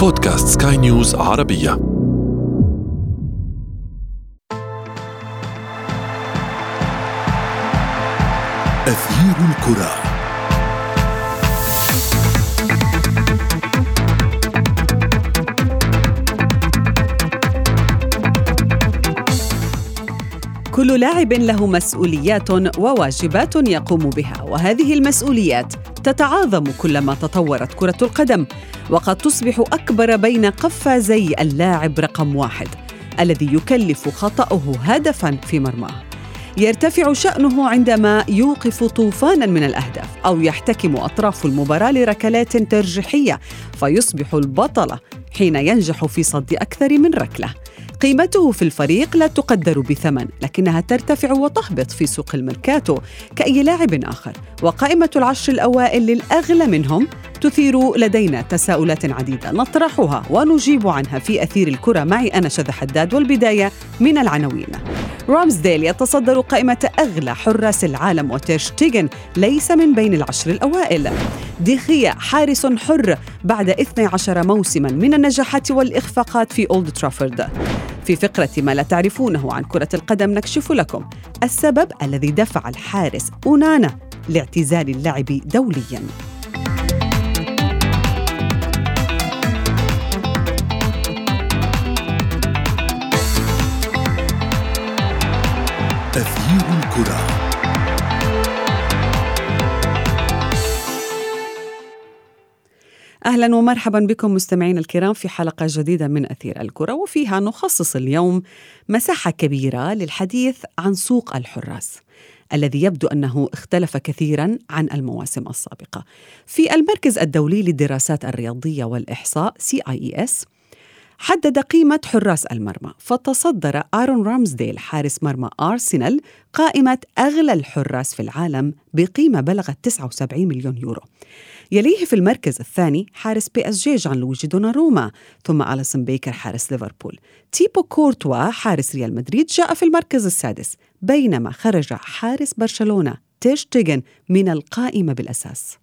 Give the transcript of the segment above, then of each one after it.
بودكاست سكاي نيوز عربية. أثير الكرة. كل لاعب له مسؤوليات وواجبات يقوم بها وهذه المسؤوليات تتعاظم كلما تطورت كرة القدم وقد تصبح أكبر بين قفازي اللاعب رقم واحد الذي يكلف خطأه هدفا في مرماه. يرتفع شأنه عندما يوقف طوفانا من الأهداف أو يحتكم أطراف المباراة لركلات ترجيحية فيصبح البطل حين ينجح في صد أكثر من ركلة. قيمته في الفريق لا تقدر بثمن لكنها ترتفع وتهبط في سوق الميركاتو كأي لاعب آخر. وقائمة العشر الأوائل للأغلى منهم تثير لدينا تساؤلات عديدة نطرحها ونجيب عنها في أثير الكرة. معي أنا شذى حداد والبداية من العناوين. رامزديل يتصدر قائمة أغلى حراس العالم وتيرشتيغن ليس من بين العشر الأوائل. ديخيا حارس حر بعد 12 موسما من النجاحات والإخفاقات في أولد ترافورد. في فقرة ما لا تعرفونه عن كرة القدم نكشف لكم السبب الذي دفع الحارس أونانا لاعتزال اللعب دولياً. الكرة أهلا ومرحبا بكم مستمعينا الكرام في حلقة جديدة من أثير الكرة وفيها نخصص اليوم مساحة كبيرة للحديث عن سوق الحراس الذي يبدو أنه اختلف كثيرا عن المواسم السابقة. في المركز الدولي للدراسات الرياضية والإحصاء اس حدد قيمة حراس المرمى. فتصدر آرون رامزديل حارس مرمى أرسنال قائمة أغلى الحراس في العالم بقيمة بلغت 79 مليون يورو. يليه في المركز الثاني حارس PSG جان لويجي دوناروما ثم أليسون بيكر حارس ليفربول. تيبو كورتوا حارس ريال مدريد جاء في المركز السادس بينما خرج حارس برشلونة تيشتيغن من القائمة بالأساس.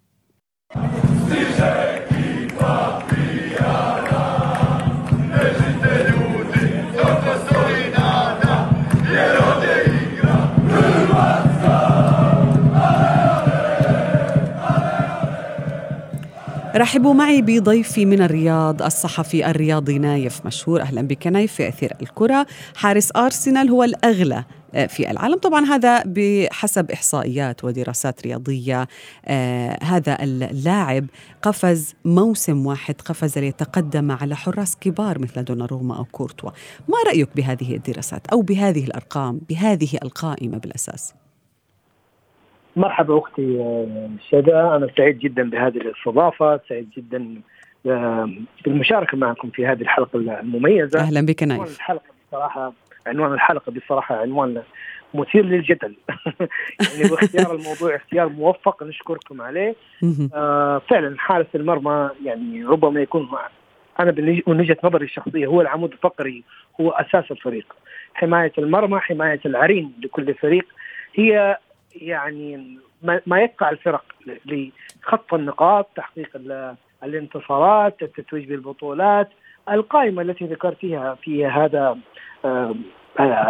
رحبوا معي بضيفي من الرياض الصحفي الرياضي نايف مشهور. أهلا بك نايف في أثير الكرة. حارس أرسنال هو الأغلى في العالم. طبعا هذا بحسب إحصائيات ودراسات رياضية. آه هذا اللاعب قفز موسم واحد قفز ليتقدم على حراس كبار مثل دوناروما أو كورتوا. ما رأيك بهذه الدراسات أو بهذه الأرقام بهذه القائمة بالأساس؟ مرحبا أختي آه، شذا. أنا سعيد جدا بهذه الاستضافة سعيد جدا آه، بالمشاركة معكم في هذه الحلقة المميزة. أهلا بك عنوان نايف الحلقة بصراحة عنوان الحلقة بصراحة عنوان مثير للجدل. يعني باختيار الموضوع اختيار موفق نشكركم عليه. آه فعلا حارس المرمى يعني ربما يكون أنا من وجهة نظري الشخصية هو العمود الفقري هو أساس الفريق. حماية المرمى حماية العرين لكل فريق هي يعني ما يدفع الفرق لخط النقاط تحقيق الانتصارات التتويج بالبطولات القائمة التي ذكرتيها في هذا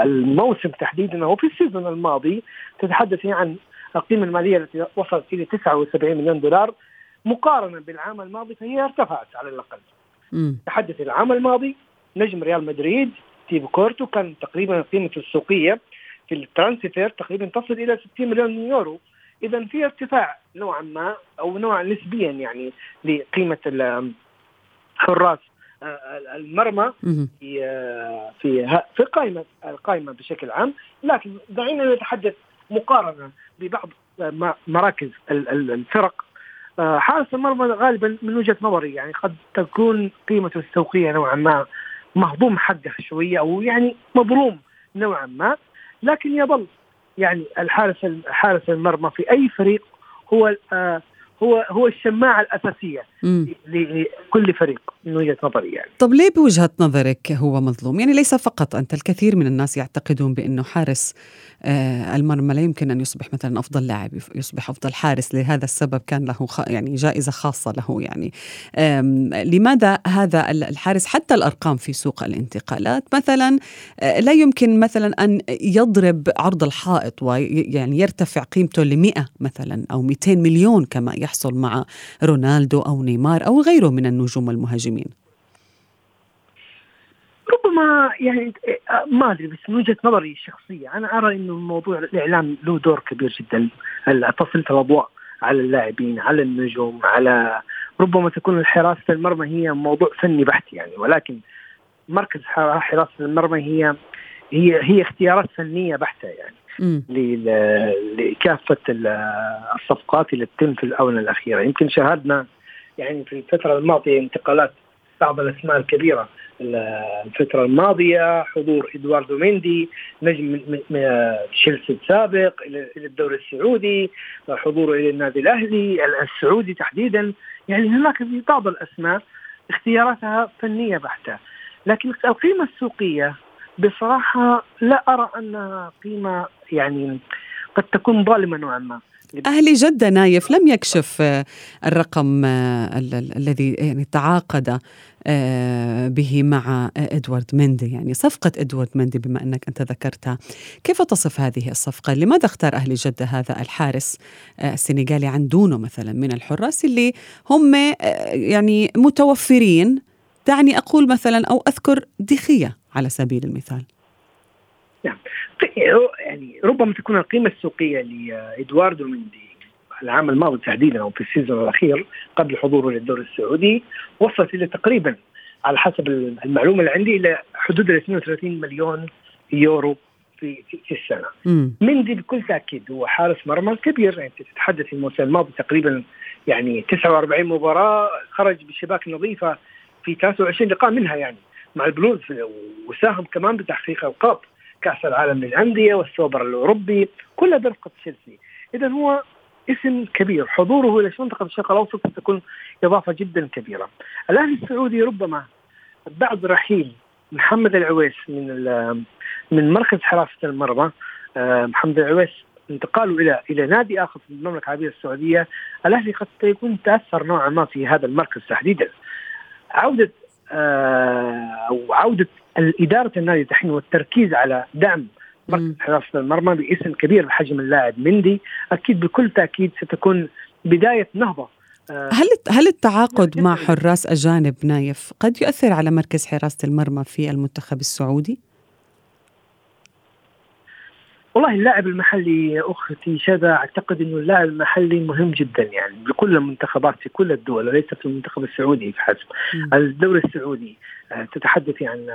الموسم تحديدا وفي السيزون الماضي تتحدث عن القيمة المالية التي وصلت إلى 79 مليون دولار مقارنه بالعام الماضي فهي ارتفعت على الأقل. تحدث العام الماضي نجم ريال مدريد تيبو كورتوا كان تقريبا قيمته السوقية في ال transfer تقريبا تصل إلى 60 مليون يورو. اذا في ارتفاع نوعا ما أو نوعا نسبيا يعني لقيمة حراس آه، المرمى في آه، في في قائمه القائمة بشكل عام. لكن دعينا نتحدث مقارنة ببعض مراكز الفرق. آه، حارس المرمى غالبا من وجهة نظري يعني قد تكون قيمته السوقيه نوعا ما مهضوم حقه شوية أو يعني مظلوم نوعا ما. لكن يظل. يعني الحارس حارس المرمى في أي فريق هو آه هو هو الشماعة الأساسية لكل فريق من وجهة نظري يعني. طب ليه بوجهة نظرك هو مظلوم؟ يعني ليس فقط أنت الكثير من الناس يعتقدون بأنه حارس آه المرمى لا يمكن أن يصبح مثلا أفضل لاعب يصبح أفضل حارس لهذا السبب كان له يعني جائزة خاصة له يعني لماذا هذا الحارس حتى الأرقام في سوق الانتقالات مثلا آه لا يمكن مثلا أن يضرب عرض الحائط ويعني يرتفع قيمته ل 100 مثلا أو 200 مليون كما يحصل مع رونالدو أو نيمار أو غيره من النجوم المهاجمين ربما يعني ما أدري بس من وجهة نظري الشخصيه أنا أرى إنه موضوع الإعلام له دور كبير جدا. تسليط الاضواء على اللاعبين على النجوم على ربما تكون حراسة المرمى هي موضوع فني بحت يعني ولكن مركز حراسة المرمى هي هي هي اختيارات فنية بحتة يعني. لكافه الصفقات اللي تتم في الآونة الأخيرة. يمكن شاهدنا يعني في الفترة الماضية انتقالات بعض الأسماء الكبيرة. الفترة الماضية حضور إدواردو ميندي نجم تشيلسي السابق إلى الدوري السعودي حضوره إلى النادي الأهلي السعودي تحديدا. يعني هناك بعض الأسماء اختياراتها فنية بحتة. لكن القيمة السوقية بصراحة لا أرى أنها قيمة يعني قد تكون ظالمة نوعا ما. أهلي جدة نايف لم يكشف آه، الرقم آه، الذي يعني تعاقد آه، به مع إدوارد مندي. يعني صفقة إدوارد مندي بما أنك أنت ذكرتها. كيف تصف هذه الصفقة؟ لماذا اختار أهل جدة هذا الحارس السنغالي عن دونه مثلا من الحراس اللي هم يعني متوفرين؟ دعني أقول مثلا أو أذكر دخية على سبيل المثال. نعم يعني ربما تكون القيمة السوقية لإدواردو مندي العام الماضي تحديدا أو في السيزون الأخير قبل حضوره للدوري السعودي وصلت إلى تقريبا على حسب المعلومة اللي عندي إلى حدود ال 32 مليون يورو في في السنة. مم. مندي بكل تأكيد هو حارس مرمى كبير يعني تتحدث الموسم الماضي تقريبا يعني 49 مباراة خرج بشباك نظيفة في 23 لقاء منها يعني مع البلوز وساهم كمان بتحقيق ألقاب كأس العالم للأندية والسوبر الأوروبي كلها برفقه تشيلسي اذا هو اسم كبير حضوره إلى منطقة الشرق الأوسط ستكون إضافة جدا كبيرة. الاهلي السعودي ربما بعد رحيل محمد العويس من من مركز حراسة المرمى آه، محمد العويس انتقاله إلى إلى نادي آخر في المملكة العربية السعودية. الأهلي قد يكون تأثر نوعا ما في هذا المركز تحديدا. عودة آه، أو عودة اداره النادي دحين والتركيز على دعم حراسه المرمى باسم كبير بحجم اللاعب مندي أكيد بكل تأكيد ستكون بداية نهضة. آه، هل هل التعاقد مع حراس أجانب نايف قد يؤثر على مركز حراسه المرمى في المنتخب السعودي؟ والله اللاعب المحلي أختي شذا أعتقد إنه اللاعب المحلي مهم جدا يعني بكل المنتخبات في كل الدول وليس في المنتخب السعودي فحسب الدوري السعودي آه، تتحدث عن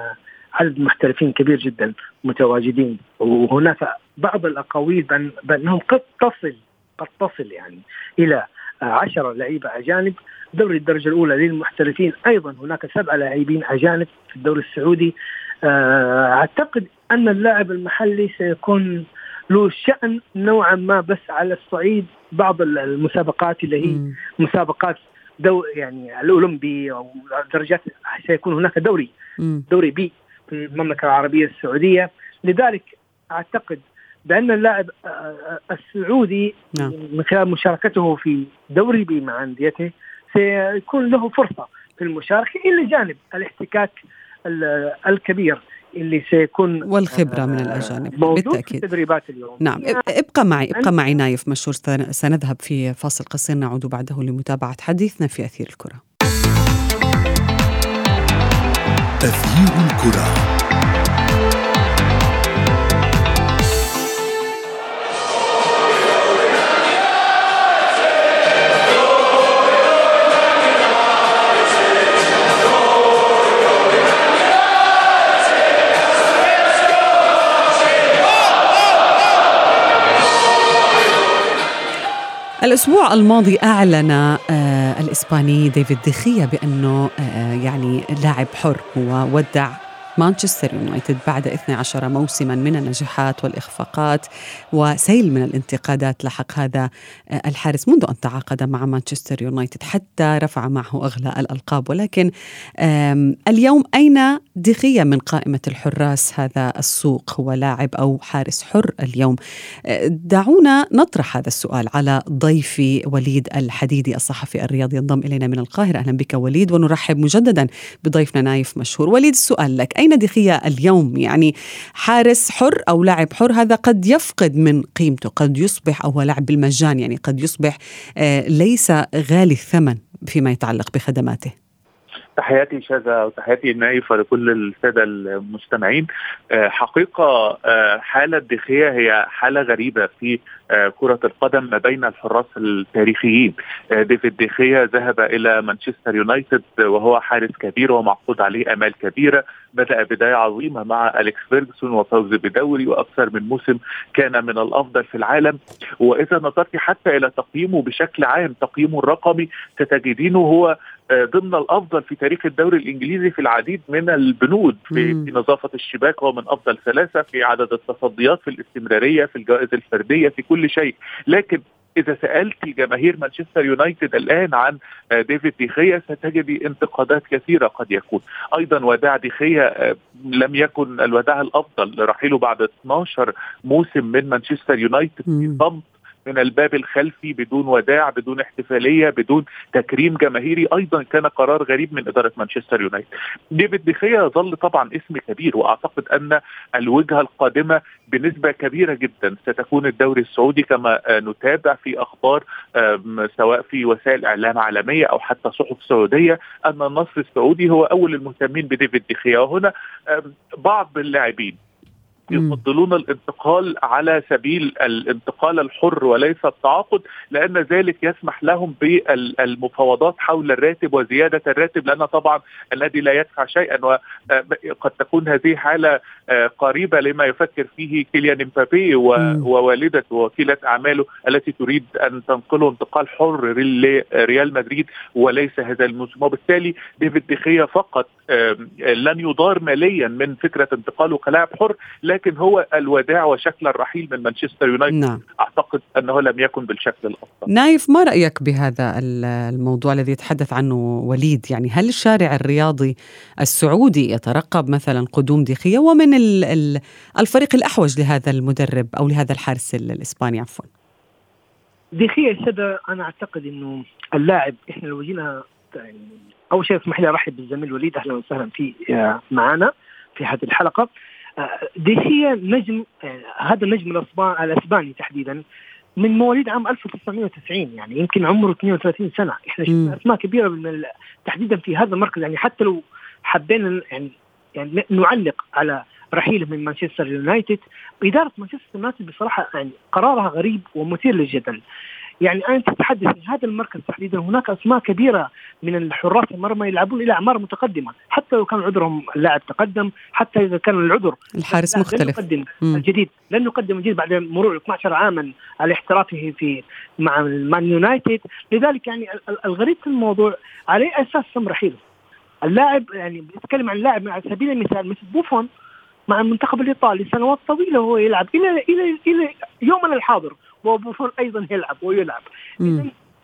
عدد محترفين كبير جدا متواجدين. وهناك بعض الأقاويل بأنهم قد تصل قد تصل يعني إلى عشرة لعيبة أجانب. دوري الدرجة الأولى للمحترفين أيضا هناك سبعة لاعبين أجانب في الدوري السعودي. آه، أعتقد أن اللاعب المحلي سيكون له شأن نوعا ما بس على الصعيد بعض المسابقات اللي هي م. مسابقات دو يعني الأولمبي أو درجات سيكون هناك دوري. م. دوري بي. المملكة العربية السعودية. لذلك أعتقد بأن اللاعب آه، آه، السعودي نعم. من خلال مشاركته في دوري بي مع أنديته سيكون له فرصة في المشاركة إلى جانب الاحتكاك الكبير اللي سيكون والخبرة من الأجانب بالتأكيد. في التدريبات اليوم. نعم إبقى معي إبقى معي نايف مشهور سنذهب في فاصل قصير نعود بعده لمتابعة حديثنا في أثير الكرة. أثير الكرة. الأسبوع الماضي أعلن الإسباني ديفيد دخيا بأنه يعني لاعب حر هو ودع مانشستر يونايتد بعد 12 موسما من النجاحات والإخفاقات وسيل من الانتقادات لحق هذا آه، الحارس منذ أن تعاقد مع مانشستر يونايتد حتى رفع معه أغلى الألقاب. ولكن اليوم أين دخية من قائمة الحراس هذا السوق هو لاعب أو حارس حر اليوم؟ آه، دعونا نطرح هذا السؤال على ضيفي وليد الحديدي الصحفي الرياضي ينضم إلينا من القاهرة. أهلا بك وليد ونرحب مجددا بضيفنا نايف مشهور. وليد السؤال لك. أين دخية اليوم؟ يعني حارس حر أو لاعب حر هذا قد يفقد من قيمته قد يصبح أو هو لاعب بالمجان يعني قد يصبح آه، ليس غالي الثمن فيما يتعلق بخدماته. تحياتي شاذة وتحياتي نايف ولكل السادة المستمعين. آه، حقيقة آه، حالة دخية هي حالة غريبة في آه، كرة القدم ما بين الحراس التاريخيين. ديفيد دي خيا ذهب إلى مانشستر يونايتد وهو حارس كبير ومعقود عليه آمال كبيرة. بدأ بداية عظيمة مع أليكس فيرجسون وفوز بدوري وأكثر من موسم كان من الأفضل في العالم. وإذا نظرت حتى إلى تقييمه بشكل عام تقييمه الرقمي ستجدينه هو ضمن الأفضل في تاريخ الدوري الإنجليزي في العديد من البنود في, في نظافة الشباك هو من أفضل ثلاثة في عدد التصديات في الاستمرارية في الجوائز الفردية في كل شيء. لكن إذا سألت جماهير مانشستر يونايتد الآن عن ديفيد دي خيا ستجد انتقادات كثيرة قد يكون. أيضا وداع دي خيا آه، لم يكن الوداع الأفضل رحيله بعد 12 موسم من مانشستر يونايتد في صمت من الباب الخلفي بدون وداع بدون احتفالية بدون تكريم جماهيري. أيضا كان قرار غريب من إدارة مانشستر يونايتد. ديفيد دي خيا يظل طبعا اسم كبير وأعتقد أن الوجهة القادمة بنسبة كبيرة جدا ستكون الدوري السعودي كما نتابع في أخبار سواء في وسائل إعلام عالمية أو حتى صحف سعودية أن النصر السعودي هو أول المهتمين بديفيد ديخيا. وهنا بعض اللاعبين يفضلون الانتقال على سبيل الانتقال الحر وليس التعاقد لأن ذلك يسمح لهم بالمفاوضات حول الراتب وزيادة الراتب لأن طبعا النادي لا يدفع شيئا وقد تكون هذه حالة آه، قريبة لما يفكر فيه كيليان امبابي ووالدته وكيلة أعماله التي تريد أن تنقله انتقال حر لريال مدريد وليس هذا الموسم. وبالتالي ديفيد دي خيا فقط لن يضار ماليا من فكرة انتقاله كلاعب حر لكن هو الوداع وشكل الرحيل من مانشستر يونايتد نعم. أعتقد أنه لم يكن بالشكل الأفضل. نايف ما رأيك بهذا الموضوع الذي يتحدث عنه وليد؟ يعني هل الشارع الرياضي السعودي يترقب مثلا قدوم ديخية؟ ومن الفريق الأحوج لهذا المدرب أو لهذا الحارس الإسباني عفوا. ديخية سدى أنا أعتقد إنه اللاعب إحنا لو جينا يعني أول شيء اسمح لي أرحب بالزميل وليد أهلا وسهلا في آه، معنا في هذه الحلقة. ديخيا نجم هذا النجم الأسباني تحديدا من مواليد عام 1990 يعني يمكن عمره 32 سنة. إحنا شفنا أسماء كبيرة من تحديدا في هذا المركز يعني حتى لو حبينا يعني يعني نعلق على رحيله من مانشستر يونايتد إدارة مانشستر يونايتد بصراحة يعني قرارها غريب ومثير للجدل. يعني انت تتحدث في هذا المركز تحديدا هناك أسماء كبيرة من الحراس المرمى يلعبون إلى أعمار متقدمة حتى لو كان عذرهم اللاعب تقدم حتى إذا كان العذر الحارس مختلف. يقدم الجديد لن يقدم الجديد بعد مرور 12 عاما على احترافه في مع المان يونايتد. لذلك يعني الغريب في الموضوع على أساس تم رحيله؟ اللاعب يعني بيتكلم عن لاعب على سبيل المثال مثل بوفون مع المنتخب الإيطالي سنوات طويلة وهو يلعب إلى إلى إلى يومنا الحاضر. وبوفون أيضا يلعب ويلعب.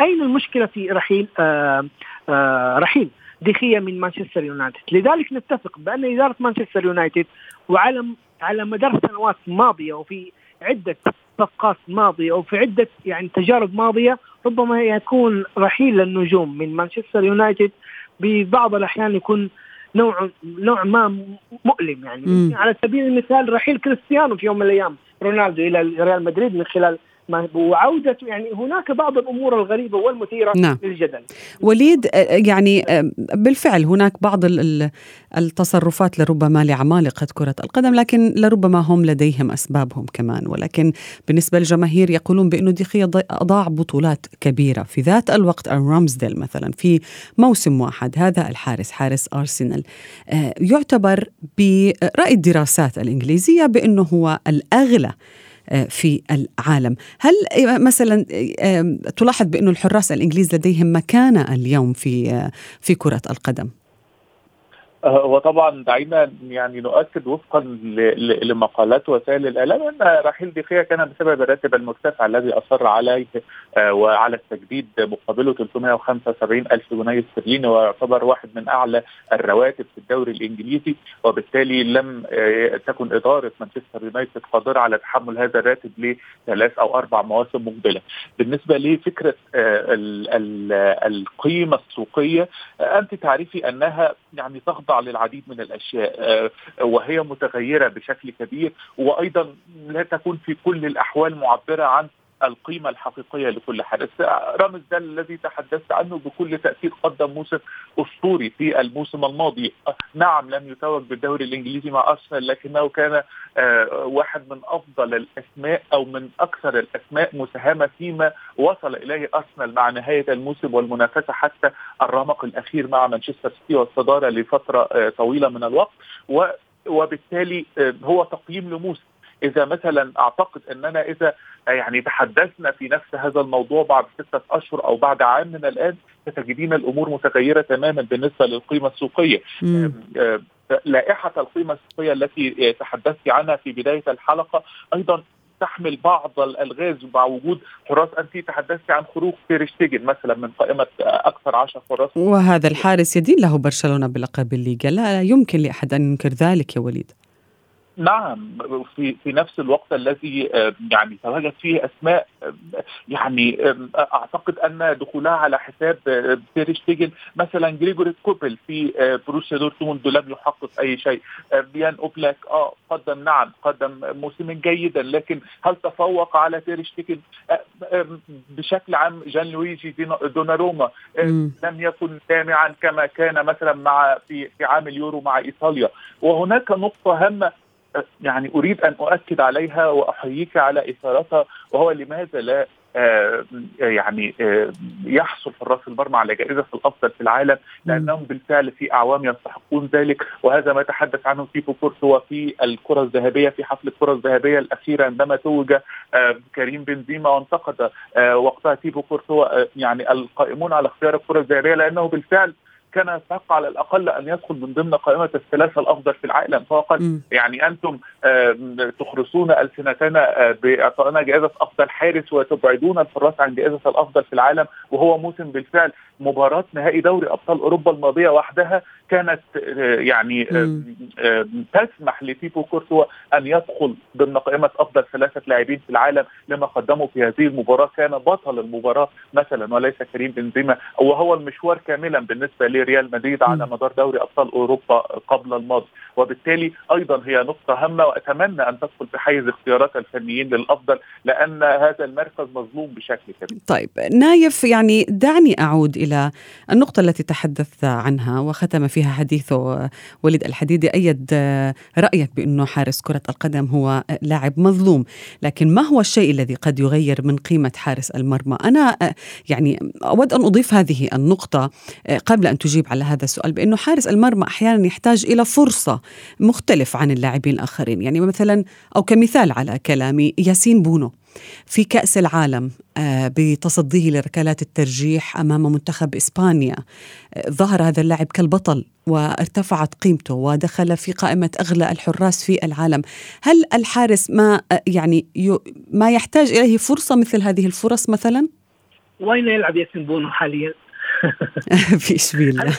أين المشكلة في رحيل آه آه رحيل؟ دخية من مانشستر يونايتد. لذلك نتفق بأن إدارة مانشستر يونايتد وعلى على مدار سنوات ماضية وفي عدة صفقات ماضية وفي عدة يعني تجارب ماضية ربما يكون رحيل النجوم من مانشستر يونايتد. ببعض الأحيان يكون نوع نوع ما مؤلم يعني. مم. على سبيل المثال رحيل كريستيانو في يوم من الأيام رونالدو إلى ريال مدريد من خلال وعودته يعني هناك بعض الأمور الغريبة والمثيرة نعم. للجدل. وليد آه، يعني آه، بالفعل هناك بعض التصرفات لربما لعمالقة كرة القدم لكن لربما هم لديهم أسبابهم كمان ولكن بالنسبة للجماهير يقولون بأنه ديخيا اضاع بطولات كبيرة في ذات الوقت رامزديل مثلا في موسم واحد هذا الحارس حارس أرسنال آه، يعتبر برأي الدراسات الإنجليزية بأنه هو الأغلى في العالم. هل مثلا تلاحظ بأن الحراس الإنجليز لديهم مكانة اليوم في في كرة القدم؟ وطبعا دعينا يعني نؤكد وفقا لمقالات وسائل الإعلام أن رحيل دخيا كان بسبب الراتب المرتفع الذي أصر عليه وعلى التجديد مقابله 375 ألف جنيه استرليني ويعتبر واحد من أعلى الرواتب في الدوري الإنجليزي وبالتالي لم تكن اداره مانشستر يونايتد قادره على تحمل هذا الراتب لثلاث أو أربع مواسم مقبلة. بالنسبة لفكره القيمة السوقية أنت تعرفي أنها يعني تخضع للعديد من الأشياء وهي متغيرة بشكل كبير وأيضا لا تكون في كل الأحوال معبرة عن القيمة الحقيقية لكل حارس رامز ده الذي تحدثت عنه بكل تأكيد قدم موسم أسطوري في الموسم الماضي. نعم لم يتوج بالدوري الإنجليزي مع أرسنال لكنه كان واحد من أفضل الأسماء أو من أكثر الأسماء مساهمة فيما وصل إليه أرسنال مع نهاية الموسم والمنافسة حتى الرمق الأخير مع مانشستر سيتي والصدارة لفترة طويلة من الوقت. وبالتالي هو تقييم لموسم إذا مثلا أعتقد أننا إذا يعني تحدثنا في نفس هذا الموضوع بعد ستة أشهر أو بعد عام من الآن ستجدين الأمور متغيرة تماما بالنسبة للقيمة السوقية. لائحة القيمة السوقية التي تحدثت عنها في بداية الحلقة أيضا تحمل بعض الألغاز مع وجود حراس أنت تحدثت عن خروج تيرشتيجن مثلا من قائمة أكثر 10 حراس وهذا الحارس يدين له برشلونة بلقب الليغا. لا يمكن لأحد أن ينكر ذلك يا وليد. نعم في في نفس الوقت الذي يعني تواجد فيه أسماء يعني أعتقد أن دخولها على حساب تيرشتيجن مثلا جريجوري كوبل في بروسيا دورتموند لم يحقق أي شيء. يان أوبلاك آه قدم نعم قدم موسم جيدا لكن هل تفوق على تيرشتيجن بشكل عام جان لويجي دوناروما لم يكن لامعا كما كان مثلا مع في في عام اليورو مع إيطاليا. وهناك نقطة هامة يعني أريد أن أؤكد عليها وأحييك على إثارتها وهو لماذا لا آه يعني آه يحصل حراس المرمى على جائزة الأفضل في العالم؟ لأنهم بالفعل في أعوام يستحقون ذلك وهذا ما تحدث عنه تيبو كورتوا في الكرة الذهبية في حفل الكرة الذهبية الأخيرة عندما توج آه كريم بنزيما وانتقد وقتها تيبو كورتوا يعني القائمون على اختيار الكرة الذهبية لأنه بالفعل كان يستحق على الأقل أن يدخل من ضمن قائمة الثلاثة الأفضل في العالم. قال يعني أنتم تخرسون ألسنتنا باعطائنا جائزة أفضل حارس وتبعدون الحراس عن جائزة الأفضل في العالم وهو موسم بالفعل مباراة نهائي دوري أبطال أوروبا الماضية وحدها كانت يعني تسمح لتيبو كورتوا أن يدخل ضمن قائمة أفضل ثلاثة لاعبين في العالم لما قدموا في هذه المباراة. كان بطل المباراة مثلا وليس كريم بنزيما وهو المشوار كاملا بالنسبة لريال مدريد على مدار دوري أبطال أوروبا قبل الماضي. وبالتالي أيضا هي نقطة هامة وأتمنى أن تدخل في حيز اختيارات الفنيين للأفضل لأن هذا المركز مظلوم بشكل كبير. طيب نايف يعني دعني أعود إلى النقطة التي تحدث عنها وختم فيها حديثه وليد الحديدي أيد رأيك بأنه حارس كرة القدم هو لاعب مظلوم، لكن ما هو الشيء الذي قد يغير من قيمة حارس المرمى؟ أنا يعني أود أن أضيف هذه النقطة قبل أن تجيب على هذا السؤال بأنه حارس المرمى أحيانا يحتاج إلى فرصة مختلف عن اللاعبين الآخرين، يعني مثلا أو كمثال على كلامي ياسين بونو في كأس العالم بتصديه لركلات الترجيح أمام منتخب إسبانيا. ظهر هذا اللاعب كالبطل وارتفعت قيمته ودخل في قائمة أغلى الحراس في العالم. هل الحارس ما يعني ما يحتاج إليه فرصة مثل هذه الفرص مثلا؟ وين يلعب ياسين بونو حاليا؟ في اشبيليا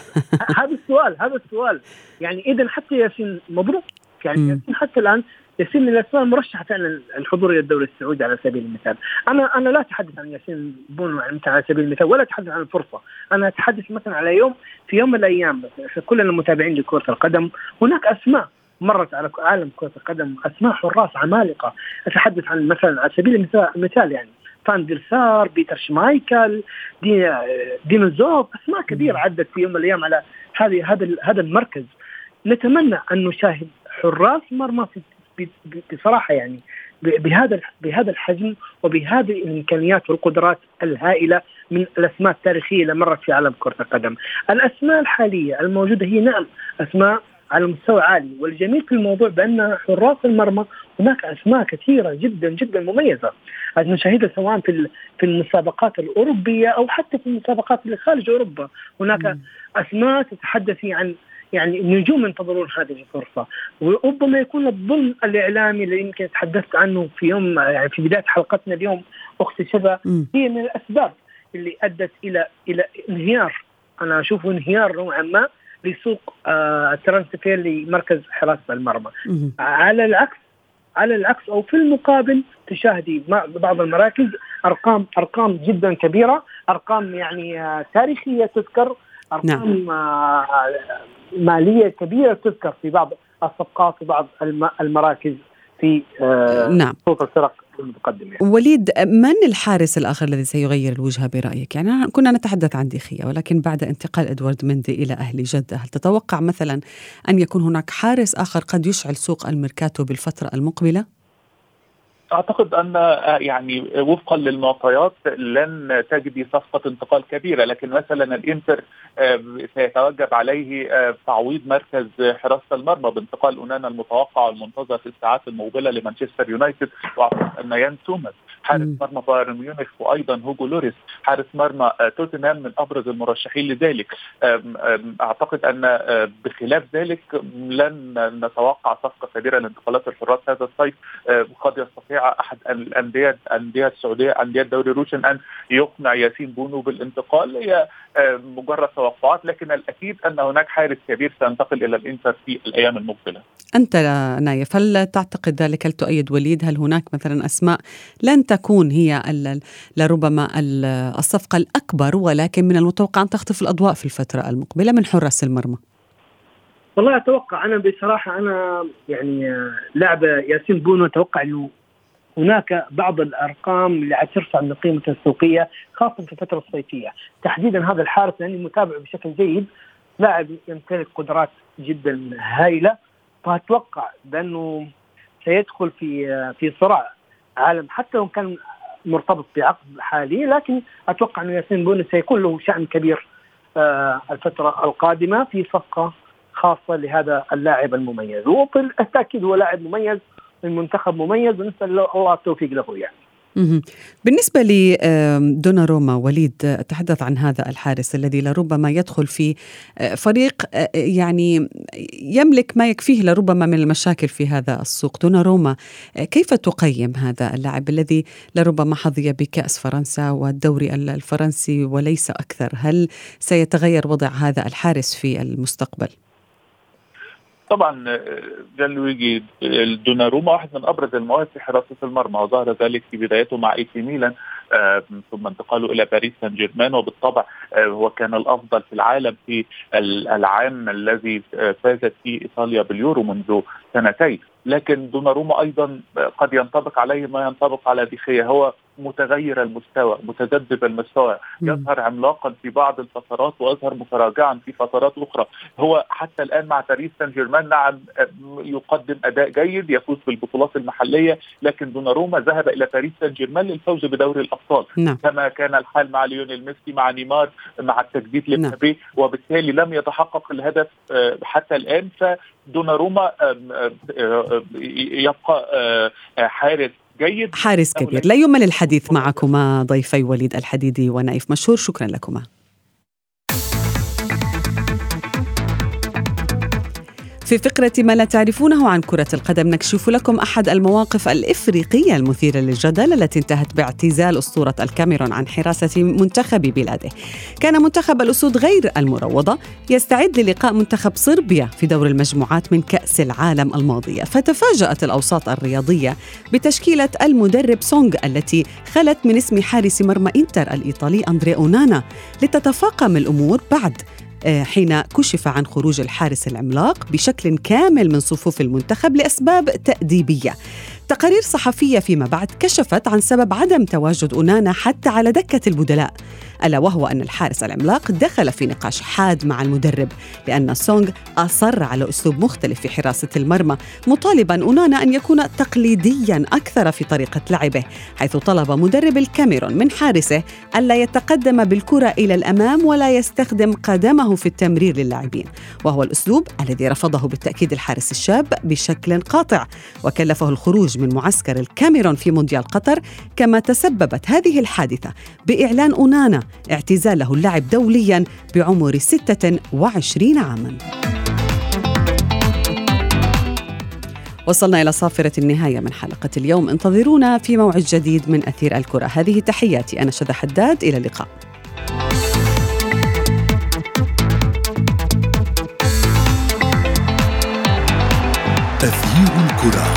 هذا السؤال هذا السؤال. يعني اذا حتى ياسين مبروك. يعني ياسين حتى الآن ياسين من الأسماء المرشحه فعلا الحضور إلى الدوري السعودي على سبيل المثال، أنا أنا لا أتحدث عن ياسين بونو على سبيل المثال ولا أتحدث عن الفرصة، أنا أتحدث مثلا على يوم في يوم من الأيام كلنا متابعين لكرة القدم، هناك أسماء مرت على عالم كرة القدم أسماء حراس عمالقة، أتحدث عن مثلا على سبيل المثال يعني فان دير سار بيتر شمايكل دي دينو زوب أسماء كبيرة عدت في يوم من الأيام على هذه هذا هذا المركز. نتمنى أن نشاهد حراس مرمى بصراحة يعني بهذا بهذا الحجم وبهذه الإمكانيات والقدرات الهائلة من الأسماء التاريخية اللي مرت في عالم كرة القدم. الأسماء الحالية الموجودة هي نعم أسماء على مستوى عالي والجميل في الموضوع بأن حراس المرمى هناك أسماء كثيرة جدا جدا مميزة نشاهدها سواء في في المسابقات الأوروبية أو حتى في المسابقات اللي خارج أوروبا هناك م. أسماء تتحدث عن يعني النجوم ينتظرون هذه الفرصة. وربما يكون الظلم الإعلامي اللي يمكن تحدثت عنه في يوم يعني في بداية حلقتنا اليوم أختي شبا هي من الأسباب اللي أدت إلى إلى انهيار أنا أشوف انهيار نوعا ما لسوق آه الترانسفير لمركز حراسه المرمى. على العكس على العكس أو في المقابل تشاهدي بعض المراكز أرقام أرقام جدا كبيرة أرقام يعني آه تاريخية تذكر أرقام نعم. مالية كبيرة تذكر في بعض الصفقات وبعض المراكز في آه نعم صوت الفرق المتقدمة يعني. وليد من الحارس الآخر الذي سيغير الوجهة برأيك؟ يعني كنا نتحدث عن ديخيا ولكن بعد انتقال إدوارد مندي إلى أهلي جدة، هل تتوقع مثلا أن يكون هناك حارس آخر قد يشعل سوق الميركاتو بالفترة المقبلة؟ أعتقد أن يعني وفقا للمعطيات لن تجدي صفقة انتقال كبيرة لكن مثلا الإنتر آه، سيتوجب عليه آه، تعويض مركز حراسة المرمى بانتقال أونانا المتوقع والمنتظر في الساعات المقبلة لمانشستر يونايتد وأعتقد أن يان سومر حارس مرمى بايرن ميونخ وأيضا هوجو لوريس حارس مرمى آه، توتنهام من أبرز المرشحين لذلك. أعتقد أن بخلاف ذلك لن نتوقع صفقة كبيرة لانتقالات الحراس هذا الصيف قد يستطيع أحد الأندية الانديه السعودية أندية دوري روشن أن يقنع ياسين بونو بالانتقال هي آه، مجرد توقعات لكن الأكيد أن هناك حارس كبير سينتقل إلى الإنتر في الأيام المقبلة. أنت نايف هل تعتقد ذلك؟ هل تؤيد وليد؟ هل هناك مثلا أسماء لن تكون هي لربما الصفقة الأكبر ولكن من المتوقع أن تخطف الأضواء في الفترة المقبلة من حراس المرمى؟ والله أتوقع أنا بصراحة أنا يعني آه، لاعب ياسين بونو أتوقع إنه هناك بعض الأرقام اللي حترفع من قيمته السوقية خاصة في الفترة الصيفية، تحديدا هذا الحارس لأني متابعه بشكل جيد لاعب يمتلك قدرات جدا هائلة. فأتوقع بأنه سيدخل في في صراع عالم حتى لو كان مرتبط بعقد حالي لكن أتوقع انه ياسين بونس سيكون له شأن كبير آه، الفترة القادمة في صفقة خاصة لهذا اللاعب المميز. وبالتاكيد هو لاعب مميز من منتخب مميز ونسال الله التوفيق له يعني. بالنسبة لدوناروما وليد تحدث عن هذا الحارس الذي لربما يدخل في آه، فريق آه، يعني يملك ما يكفيه لربما من المشاكل في هذا السوق. دوناروما آه، كيف تقيم هذا اللاعب الذي لربما حظي بكأس فرنسا والدوري الفرنسي وليس أكثر؟ هل سيتغير وضع هذا الحارس في المستقبل؟ طبعا آه، جان لويجي دوناروما واحد من أبرز المواهب في حراسة المرمى وظهر ذلك في بدايته مع إي سي ميلان آه، ثم انتقاله إلى باريس سان جيرمان وبالطبع آه، هو كان الأفضل في العالم في العام الذي فازت فيه إيطاليا باليورو منذ سنتين. لكن دوناروما أيضا قد ينطبق عليه ما ينطبق على ديخيا هو متغير المستوى متذبذب المستوى. يظهر عملاقا في بعض الفترات ويظهر متراجعا في فترات أخرى. هو حتى الآن مع باريس سان جيرمان نعم يقدم أداء جيد يفوز بالبطولات المحلية لكن دوناروما ذهب إلى باريس سان جيرمان للفوز بدوري الأبطال. نعم. كما كان الحال مع ليونيل ميسي مع نيمار مع التجديد لمبابي نعم. وبالتالي لم يتحقق الهدف آه، حتى الآن. فدوناروما يبقى آه، حارس جيد. حارس كبير. لا يمل الحديث معكما ضيفي وليد الحديدي ونايف مشهور. شكرا لكما. في فقرة ما لا تعرفونه عن كرة القدم نكشف لكم أحد المواقف الإفريقية المثيرة للجدل التي انتهت باعتزال أسطورة الكاميرون عن حراسة منتخب بلاده. كان منتخب الأسود غير المروضة يستعد للقاء منتخب صربيا في دور المجموعات من كأس العالم الماضية. فتفاجأت الأوساط الرياضية بتشكيلة المدرب سونغ التي خلت من اسم حارس مرمى إنتر الإيطالي أندري أونانا لتتفاقم الأمور بعد حين كشف عن خروج الحارس العملاق بشكل كامل من صفوف المنتخب لأسباب تأديبية. تقارير صحفية فيما بعد كشفت عن سبب عدم تواجد أونانا حتى على دكة البدلاء. ألا وهو أن الحارس العملاق دخل في نقاش حاد مع المدرب لأن سونغ أصر على أسلوب مختلف في حراسة المرمى مطالبا أونانا أن يكون تقليديا أكثر في طريقة لعبه حيث طلب مدرب الكاميرون من حارسه ألا يتقدم بالكرة إلى الأمام ولا يستخدم قدمه في التمرير للاعبين وهو الأسلوب الذي رفضه بالتأكيد الحارس الشاب بشكل قاطع وكلفه الخروج من معسكر الكاميرون في مونديال قطر كما تسببت هذه الحادثة بإعلان أونانا اعتزاله اللعب دوليا بعمر 26 عاماً. وصلنا إلى صافرة النهاية من حلقة اليوم. انتظرونا في موعد جديد من أثير الكرة. هذه تحياتي أنا شذى حداد. إلى اللقاء. أثير الكرة.